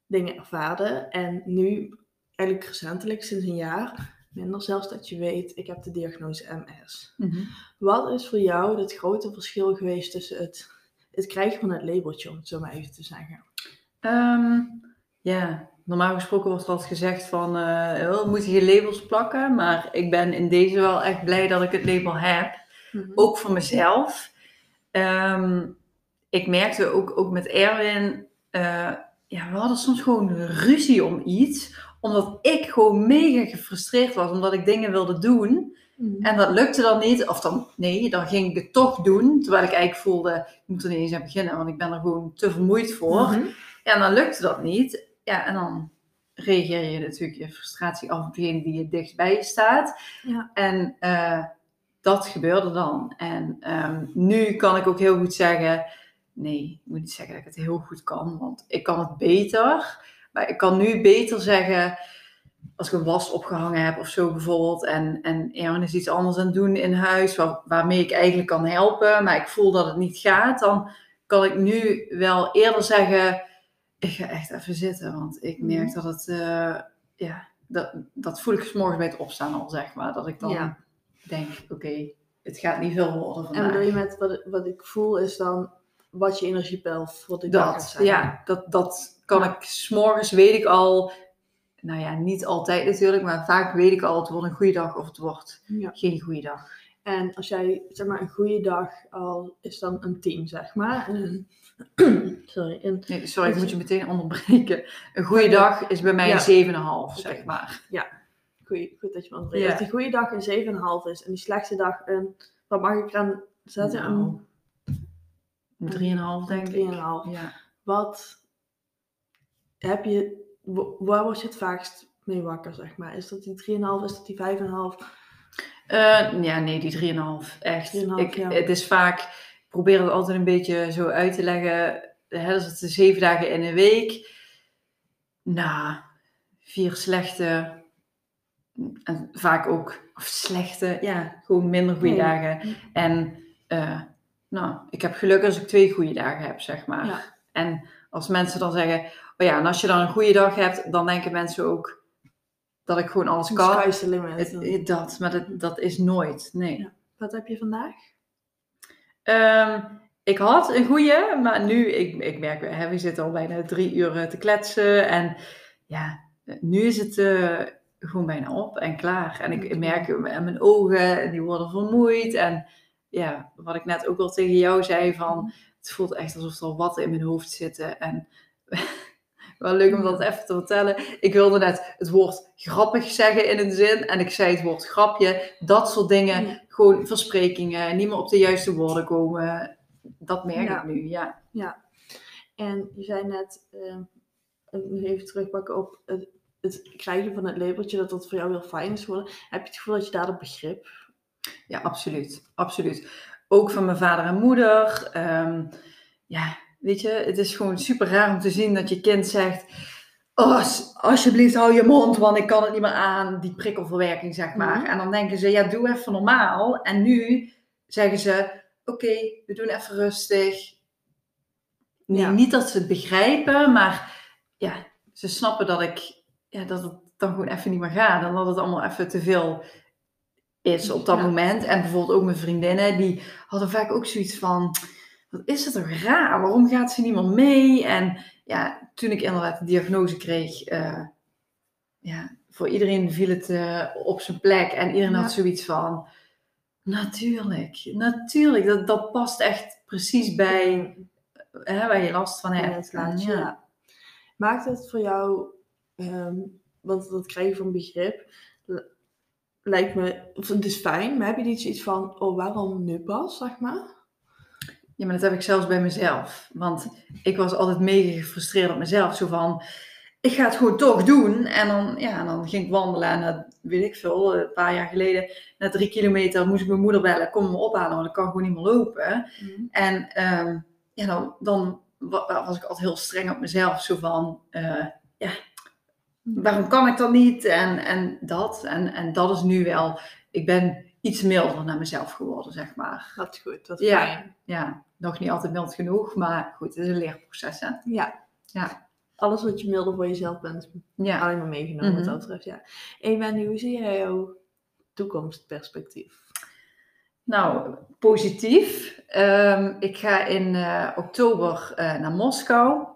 dingen ervaarde. En nu, eigenlijk recentelijk, sinds een jaar, minder zelfs dat je weet, ik heb de diagnose MS. Mhm. Wat is voor jou het grote verschil geweest tussen het, het krijgen van het labeltje, om het zo maar even te zeggen? Ehm, ja, normaal gesproken wordt er altijd gezegd van, eh, oh, moeten geen labels plakken. Maar ik ben in deze wel echt blij dat ik het label heb. Ook voor mezelf. Ehm, ik merkte ook, ook met Erwin, eh, ja, we hadden soms gewoon ruzie om iets. Omdat ik gewoon mega gefrustreerd was, omdat ik dingen wilde doen. Mhm. En dat lukte dan niet. Of dan, nee, dan ging ik het toch doen. Terwijl ik eigenlijk voelde, ik moet er niet eens aan beginnen, want ik ben er gewoon te vermoeid voor. Mhm. Ja, en dan lukte dat niet. Ja, en dan reageer je natuurlijk je frustratie af op degene die je dichtstbij je staat. Ja. En eh, dat gebeurde dan. En ehm, nu kan ik ook heel goed zeggen, nee, ik moet niet zeggen dat ik het heel goed kan, want ik kan het beter. Maar ik kan nu beter zeggen, als ik een was opgehangen heb of zo bijvoorbeeld, en, en Erwin is iets anders aan het doen in huis, waar, waarmee ik eigenlijk kan helpen, maar ik voel dat het niet gaat, dan kan ik nu wel eerder zeggen, ik ga echt even zitten, want ik merk Mhm. dat het, eh, ja, dat, dat voel ik 's morgens bij het opstaan al, zeg maar, dat ik dan Ja. denk, oké, het gaat niet veel worden En vandaag. bedoel je met wat, wat ik voel is dan wat je energiepeil voor de dag zijn? ja, dat, dat kan Ja. ik, s'morgens weet ik al, nou ja, niet altijd natuurlijk, maar vaak weet ik al, het wordt een goede dag of het wordt Ja. geen goede dag. En als jij, zeg maar, een goede dag al is dan een 10, zeg maar. En sorry, Nee, sorry, ik moet je meteen onderbreken. Een goede Ja. dag is bij mij Ja. een 7,5, zeg maar. goeie, goed dat je me onderbreekt. Ja. Als die goede dag een 7,5 is en die slechtste dag een, wat mag ik eraan zetten? Nou, Een 3,5 denk ik. 3,5. Ja. Wat heb je, wa- waar word je het vaakst mee wakker, zeg maar? Is dat die 3,5, is dat die 5,5? Eh, ja, nee, die 3,5. Echt. 3,5, ik, ja. Het is vaak, ik probeer het altijd een beetje zo uit te leggen. Hè, het is zeven dagen in een week. Nou, vier slechte. En vaak ook, of slechte, ja, gewoon minder goede Nee. dagen. En eh, nou, ik heb geluk als ik twee goede dagen heb, zeg maar. Ja. En als mensen dan zeggen, oh ja, en als je dan een goede dag hebt, dan denken mensen ook dat ik gewoon alles kan. Sky's the limit. Het, het- dat, maar dat, dat is nooit, nee. Ja. Wat heb je vandaag? Ehm, ik had een goede, maar nu, ik, ik merk, hè, we zitten al bijna drie uur eh, te kletsen. En ja, nu is het eh, gewoon bijna op en klaar. En ik, merk mijn ogen, die worden vermoeid. En ja, wat ik net ook al tegen jou zei, van het voelt echt alsof er wat in mijn hoofd zitten. En wel leuk om dat even te vertellen. Ik wilde net het woord grappig zeggen in een zin. En ik zei het woord grapje. Dat soort dingen. Ja. Gewoon versprekingen. Niet meer op de juiste woorden komen. Dat merk Ja. ik nu, ja. En je zei net, nog even terugpakken op het, het krijgen van het labeltje, dat dat voor jou heel fijn is geworden. Heb je het gevoel dat je daar begrip? Ja, absoluut. Absoluut. Ook van mijn vader en moeder. Ehm, ja, weet je, het is gewoon super raar om te zien dat je kind zegt... Oh, alsjeblieft hou je mond, want ik kan het niet meer aan. Die prikkelverwerking, zeg maar. Mhm. En dan denken ze, ja, doe even normaal. En nu zeggen ze, oké, we doen even rustig. Nee, Ja. niet dat ze het begrijpen, maar ja, ze snappen dat ik... Ja, dat het dan gewoon even niet meer gaat. En dat het allemaal even te veel is op dat Ja. moment. En bijvoorbeeld ook mijn vriendinnen, die hadden vaak ook zoiets van... Wat is het toch raar? Waarom gaat ze niet meer mee? En ja, toen ik inderdaad de diagnose kreeg... eh, ja, voor iedereen viel het eh, op zijn plek. En iedereen Ja. had zoiets van... Natuurlijk, natuurlijk. Dat, dat past echt precies bij hè, waar je last van Ja, hebt. het ja. Maakt het voor jou, ehm, want dat krijgen van begrip, lijkt me, het is fijn, maar heb je niet zoiets van, oh waarom nu pas, zeg maar? Ja, maar dat heb ik zelfs bij mezelf. Want ik was altijd mega gefrustreerd op mezelf. Zo van, ik ga het gewoon toch doen. En dan, ja, en dan ging ik wandelen. En dat weet ik veel, een paar jaar geleden, na drie kilometer moest ik mijn moeder bellen. Kom me ophalen, want ik kan gewoon niet meer lopen. En ehm, ja, dan, dan wa- was ik altijd heel streng op mezelf. Zo van, eh, ja, waarom kan ik dat niet? En, en dat. En, en dat is nu wel, ik ben iets milder naar mezelf geworden, zeg maar. Dat is goed, dat is Ja. fijn. Ja, nog niet altijd mild genoeg, maar goed, het is een leerproces, hè? Ja. Ja. Alles wat je milder voor jezelf bent, is Ja. alleen maar meegenomen wat Mhm. dat betreft, ja. En Wendy, hoe zie jij jouw toekomstperspectief? Nou, positief. Ehm, ik ga in eh, oktober eh, naar Moskou.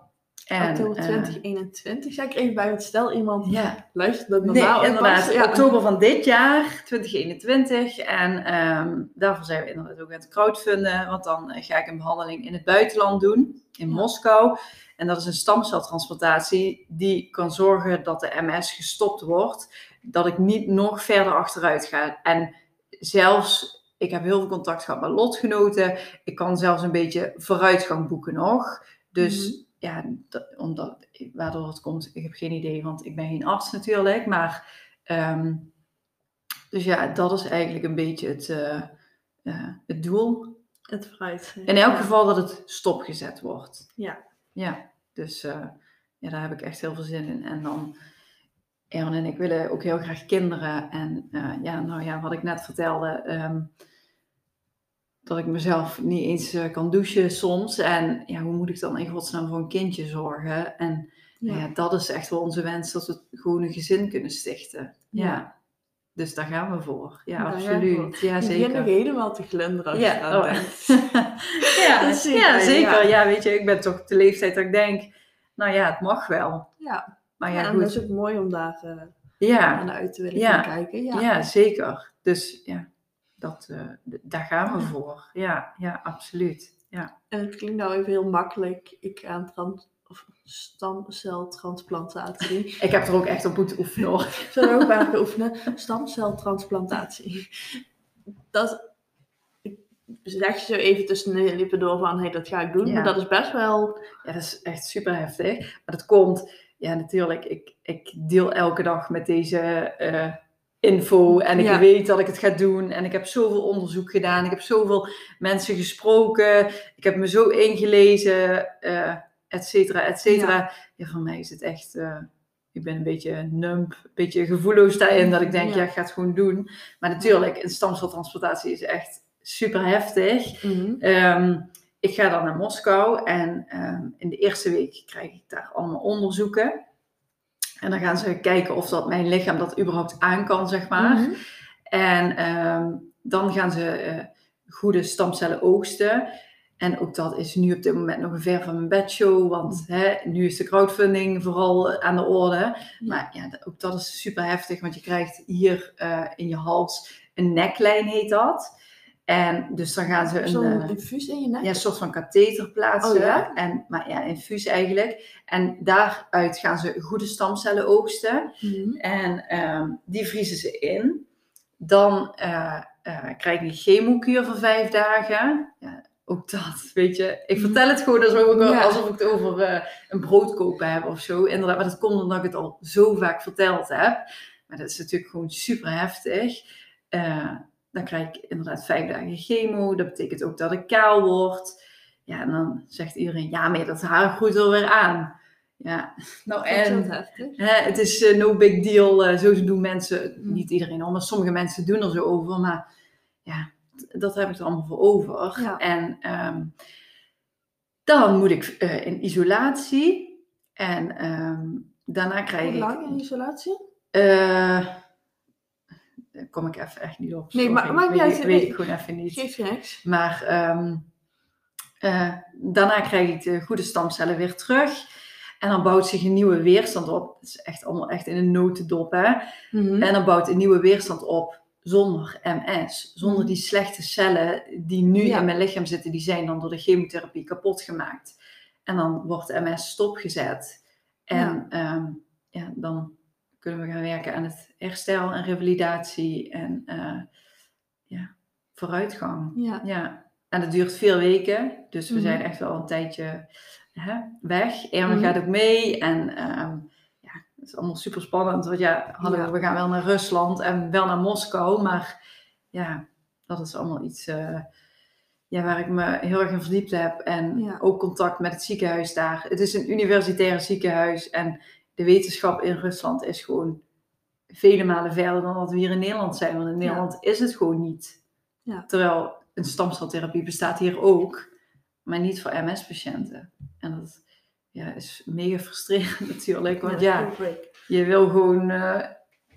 En, Oktober eh, 2021, zeg ik even bij, want stel iemand ja, luistert dat normaal. inderdaad. ja. Oktober van dit jaar, 2021. En ehm, daarvoor zijn we inderdaad ook aan het crowdfunden. Want dan eh, ga ik een behandeling in het buitenland doen, in Ja. Moskou. En dat is een stamceltransplantatie die kan zorgen dat de MS gestopt wordt. Dat ik niet nog verder achteruit ga. En zelfs, ik heb heel veel contact gehad met lotgenoten. Ik kan zelfs een beetje vooruitgang boeken nog. Dus Mhm. Ja, dat- omdat, waardoor het komt, ik heb geen idee, want ik ben geen arts natuurlijk. Maar, ehm, dus ja, dat is eigenlijk een beetje het, eh, eh, het doel. Het vooruit. In elk geval dat het stopgezet wordt. Ja. Ja, dus eh, ja, daar heb ik echt heel veel zin in. En dan, Aaron en ik willen ook heel graag kinderen. En eh, ja, nou ja, wat ik net vertelde, ehm, dat ik mezelf niet eens eh, kan douchen soms. En ja, hoe moet ik dan in godsnaam voor een kindje zorgen? En nou ja, dat is echt wel onze wens, dat we gewoon een gezin kunnen stichten. Ja. Ja. Dus daar gaan we voor. Ja, Daar absoluut. Ja, Je begint nog zeker. helemaal te glunderen als je Ja, oh. ja, Dat zeker, ja, zeker. ja. Ja. weet je, ik ben toch op de leeftijd dat ik denk, nou ja, het mag wel. Ja, Maar ja, ja, en goed. dat is ook mooi om daar eh Ja, aan uit te willen Ja. kijken. Ja. ja. zeker. Dus ja, dat, eh, daar gaan we voor. Ja, ja, absoluut. Ja. En het klinkt nou even heel makkelijk. Ik ga een trans of stamceltransplantatie. Ik heb er ook echt op moeten oefenen hoor. Zullen we ook bij oefenen? Stamceltransplantatie. Dat ik zeg je zo even tussen de lippen door van, hey, dat ga ik doen. Ja. Maar dat is best wel... Ja, dat is echt super heftig. Maar dat komt, ja natuurlijk, ik, ik deel elke dag met deze eh, info en ik Ja. weet dat ik het ga doen. En ik heb zoveel onderzoek gedaan, ik heb zoveel mensen gesproken, ik heb me zo ingelezen, eh et cetera, et cetera. Ja. voor mij is het echt, eh, ik ben een beetje numb, een beetje gevoelloos daarin, dat ik denk, Ja. ja, ik ga het gewoon doen. Maar natuurlijk, een stamceltransplantatie is echt super heftig. Mhm. Ehm, ik ga dan naar Moskou en ehm, in de eerste week krijg ik daar allemaal onderzoeken. En dan gaan ze kijken of dat mijn lichaam dat überhaupt aan kan, zeg maar. Mhm. En ehm, dan gaan ze eh, goede stamcellen oogsten. En ook dat is nu op dit moment nog een ver van mijn bedshow, want hè, nu is de crowdfunding vooral aan de orde. Maar ja, ook dat is super heftig, want je krijgt hier eh, in je hals een neklijn, heet dat. En dus dan gaan ze een, Zo'n eh, infuus in je nek? ja, een soort van katheter plaatsen. Oh ja? en, maar ja, infuus eigenlijk. En daaruit gaan ze goede stamcellen oogsten. Mhm. En ehm, die vriezen ze in. Dan eh, eh, krijg je een chemokuur voor vijf dagen. Ja, ook dat, weet je. Ik vertel het gewoon alsof ik, Mhm. Ja. alsof ik het over een brood kopen heb of zo. Inderdaad, maar dat komt omdat ik het al zo vaak verteld heb. Maar dat is natuurlijk gewoon super heftig. Dan krijg ik inderdaad vijf dagen chemo. Dat betekent ook dat ik kaal word. Ja, en dan zegt iedereen, ja, maar dat haar groeit er weer aan. Ja, nou en... Hè, het is eh, no big deal. eh, zo doen mensen, Mm. niet iedereen al, maar sommige mensen doen er zo over. Maar ja, dat heb ik er allemaal voor over. Ja. En ehm, dan moet ik eh, in isolatie. En ehm, daarna krijg Hoe ik... lang in isolatie? Eh, daar kom ik even echt niet op. Nee, sorry. maar- niet weet, nee. weet ik gewoon even niet. Geeft je niks. Maar ehm, eh, daarna krijg ik de goede stamcellen weer terug. En dan bouwt zich een nieuwe weerstand op. Het is echt allemaal echt in een notendop, hè. Mhm. En dan bouwt een nieuwe weerstand op zonder MS. Zonder Mhm. die slechte cellen die nu Ja. in mijn lichaam zitten, die zijn dan door de chemotherapie kapot gemaakt. En dan wordt MS stopgezet. En ja. ja, dan kunnen we gaan werken aan het herstel en revalidatie en eh, ja, vooruitgang. Ja. Ja, en dat duurt vier weken. Dus we Mhm. zijn echt wel een tijdje hè, weg. Erwin Mhm. gaat ook mee. En ehm, ja, het is allemaal super spannend. Want ja, hadden we, Ja. we gaan wel naar Rusland en wel naar Moskou. Maar ja, dat is allemaal iets... eh, ja, waar ik me heel erg in verdiept heb. En Ja. ook contact met het ziekenhuis daar. Het is een universitair ziekenhuis. En de wetenschap in Rusland is gewoon vele malen verder dan wat we hier in Nederland zijn. Want in Ja. Nederland is het gewoon niet. Ja. Terwijl een stamceltherapie bestaat hier ook. Maar niet voor MS-patiënten. En dat ja, is mega frustrerend natuurlijk. Want ja, dat je wil gewoon... eh,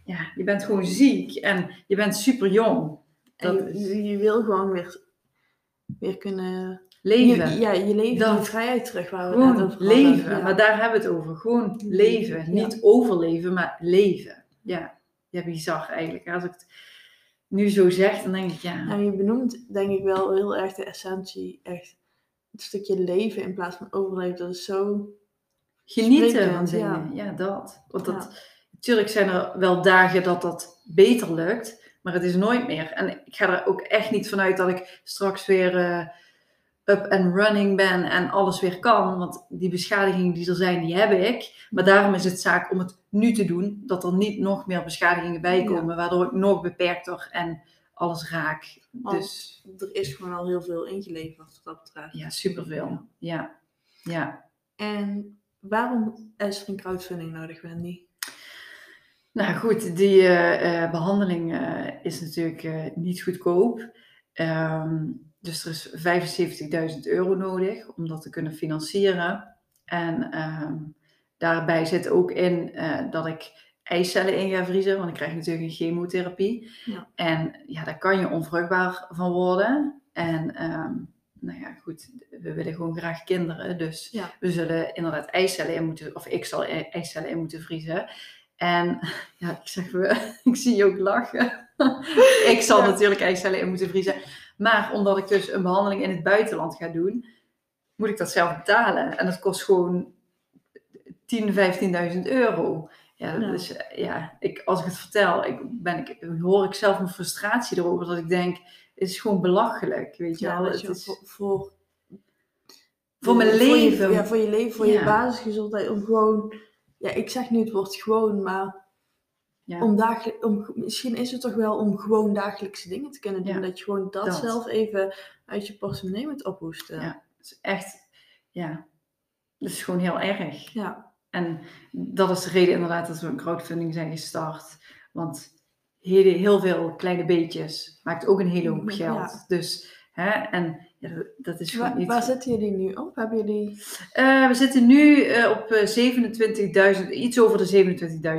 ja, je bent gewoon ziek. En je bent super jong. En Dat je, je wil gewoon weer, weer kunnen... Leven. Je, ja, je leven, die vrijheid terug waar we Gewoon leven, Ja. maar daar hebben we het over. Gewoon leven. Ja. Niet overleven, maar leven. Ja, ja bizar eigenlijk. Als ik het nu zo zeg, dan denk ik ja. En je benoemt denk ik wel heel erg de essentie, echt het stukje leven in plaats van overleven. Dat is zo... Genieten van dingen. Ja, dat. Want dat, natuurlijk zijn er wel dagen dat dat beter lukt, maar het is nooit meer. En ik ga er ook echt niet vanuit dat ik straks weer eh, up and running ben en alles weer kan. Want die beschadigingen die er zijn, die heb ik. Maar daarom is het zaak om het nu te doen, dat er niet nog meer beschadigingen bij Ja. komen, waardoor ik nog beperkter en alles raak. Want Dus er is gewoon al heel veel ingeleverd wat dat betreft. ja, superveel. Ja, ja. En waarom is er een crowdfunding nodig, Wendy? Nou goed, die eh, eh, behandeling eh, is natuurlijk niet goedkoop. Ehm, dus er is 75.000 euro nodig om dat te kunnen financieren. En ehm, daarbij zit ook in eh, dat ik eicellen in ga vriezen, want ik krijg natuurlijk een chemotherapie. Ja. En ja, daar kan je onvruchtbaar van worden. En ehm, nou ja, goed, we willen gewoon graag kinderen. Dus Ja. we zullen inderdaad eicellen in moeten, of ik zal e- eicellen in moeten vriezen. En ja, ik zeg we, ik zie je ook lachen. ik zal Ja. natuurlijk eicellen in moeten vriezen. Maar omdat ik dus een behandeling in het buitenland ga doen, moet ik dat zelf betalen. En dat kost gewoon 10.000, 15.000 euro. Ja, Ja. Dus ja, ik, als ik het vertel, ik, ben ik, hoor ik zelf mijn frustratie erover. Dat ik denk, het is gewoon belachelijk, weet je Ja, wel. Het je is, voor, voor, Voor mijn je- leven. ja, voor je leven, voor je basisgezondheid. Om gewoon, ja, ik zeg nu het woord gewoon, maar ja, om om, misschien is het toch wel om gewoon dagelijkse dingen te kunnen doen. Ja, Dat je gewoon dat, dat. zelf even uit je portemonnee moet ophoesten. Ja. het is echt, ja, dat is gewoon heel erg. ja. En dat is de reden inderdaad dat we een crowdfunding zijn gestart. Want heel, heel veel kleine beetjes maakt ook een hele hoop Ja. geld. Dus, hè, en ja, dat- is Waar, niet... waar zitten jullie nu op? Hebben jullie... Eh, we zitten nu eh, op eh, 27.000, iets over de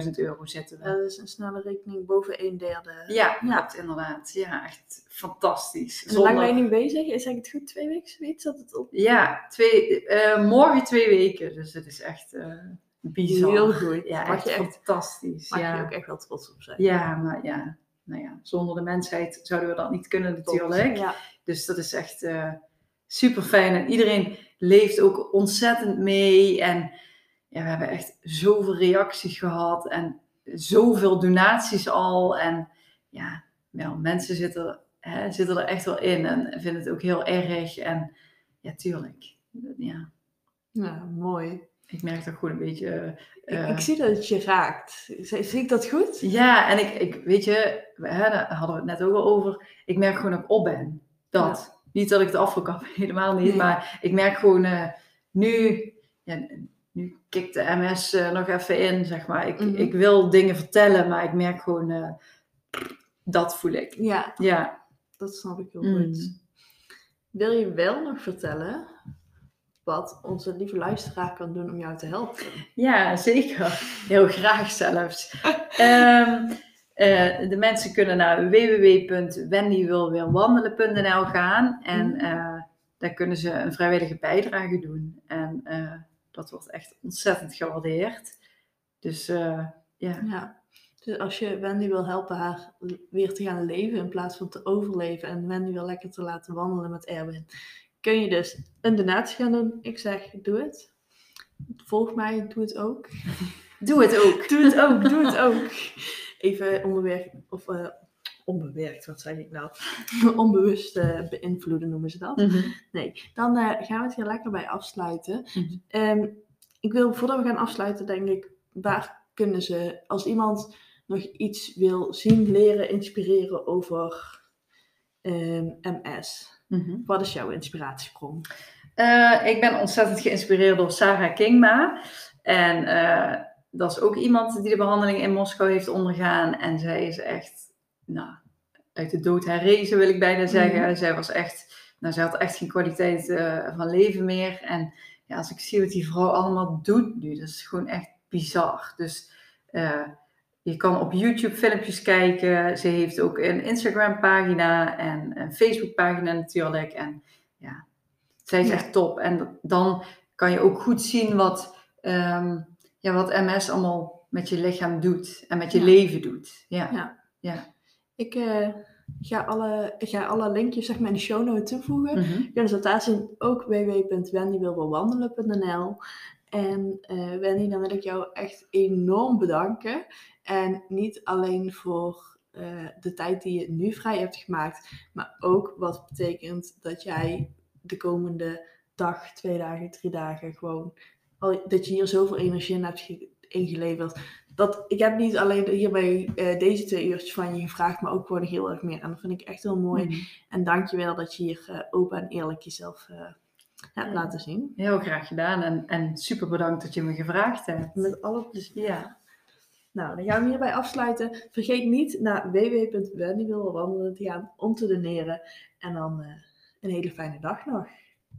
27.000 euro zitten we. Dat is een snelle rekening boven een derde. ja, ja. klopt, inderdaad. Ja, echt fantastisch. En hoe lang ben je nu bezig? Is het goed? Twee weken zoiets? Dat het op... Ja, twee, eh, morgen twee weken. Dus het is echt eh bizar. Heel goed. Ja, Mag echt, je echt- fantastisch. Mag ja. je ook echt wel trots op zijn. Ja, maar ja, nou ja, zonder de mensheid zouden we dat niet kunnen natuurlijk. Ja. Dus dat is echt super fijn. En iedereen leeft ook ontzettend mee. En ja, we hebben echt zoveel reacties gehad. En zoveel donaties al. En ja, ja mensen zitten, hè, zitten er echt wel in. En vinden het ook heel erg. En ja, tuurlijk. Ja, ja, mooi. ik merk dat gewoon een beetje... Ik, eh, ik zie dat het je raakt. Zie, zie ik dat goed? Ja, en ik, ik weet je, we- hè, daar hadden we het net ook al over. Ik merk gewoon dat ik op ben. Dat. Niet dat ik het afgekap helemaal niet. Nee. Maar ik merk gewoon eh, nu, ja, nu kikt de MS eh, nog even in, zeg maar. Ik, Mhm. ik wil dingen vertellen, maar ik merk gewoon, eh, dat voel ik. Ja, Ja. dat snap ik heel Mm. goed. Wil je wel nog vertellen wat onze lieve luisteraar kan doen om jou te helpen? Ja, zeker. Heel graag zelfs. Ehm, eh, de mensen kunnen naar www.wendywilweerwandelen.nl gaan en eh, daar kunnen ze een vrijwillige bijdrage doen. En eh, dat wordt echt ontzettend gewaardeerd. Dus ja. Ja. Dus als je Wendy wil helpen haar weer te gaan leven in plaats van te overleven en Wendy wil lekker te laten wandelen met Erwin, kun je dus een donatie gaan doen. Ik zeg, doe het. Volg mij, doe het ook. doe het ook. Doe het ook, doe het ook. Even onbewerkt, of eh, onbewerkt, wat zei ik nou? Onbewust eh, beïnvloeden noemen ze dat. Mhm. Nee, dan eh, gaan we het hier lekker bij afsluiten. Ehm, ik wil, voordat we gaan afsluiten, denk ik, waar kunnen ze, als iemand nog iets wil zien, leren, inspireren over ehm, MS. Mhm. Wat is jouw inspiratiebron? Ik ben ontzettend geïnspireerd door Sarah Kingma. En dat is ook iemand die de behandeling in Moskou heeft ondergaan. En zij is echt, nou, uit de dood herrezen wil ik bijna zeggen. Mhm. Zij was echt, nou, zij had echt geen kwaliteit eh, van leven meer. En ja, als ik zie wat die vrouw allemaal doet nu, dat is gewoon echt bizar. Dus eh, je kan op YouTube filmpjes kijken. Ze heeft ook een Instagram pagina en een Facebook pagina natuurlijk. En ja, zij is Ja. echt top. En dan kan je ook goed zien wat, ehm, ja, wat MS allemaal met je lichaam doet. En met je Ja. leven doet. Ja. Ja. Ja. Ik eh, ga, alle, ik ga alle linkjes zeg maar, in de show notes toevoegen. Mhm. Je kunt daar zien ook www.wendywilwelwandelen.nl En eh Wendy, dan wil ik jou echt enorm bedanken. En niet alleen voor eh, de tijd die je nu vrij hebt gemaakt, maar ook wat betekent dat jij de komende dag, twee dagen, drie dagen gewoon, dat je hier zoveel energie in hebt ge- ingeleverd. Dat, ik heb niet alleen hierbij eh, deze twee uurtjes van je gevraagd, maar ook gewoon heel erg meer. En dat vind ik echt heel mooi. Mhm. En dankjewel dat je hier eh, open en eerlijk jezelf eh, hebt Ja. laten zien. Heel graag gedaan. En, en super bedankt dat je me gevraagd hebt. Met alle plezier. Ja. Nou, dan gaan we hierbij afsluiten. Vergeet niet naar www.wendywilwelwandelen te gaan om te doneren. En dan een hele fijne dag nog.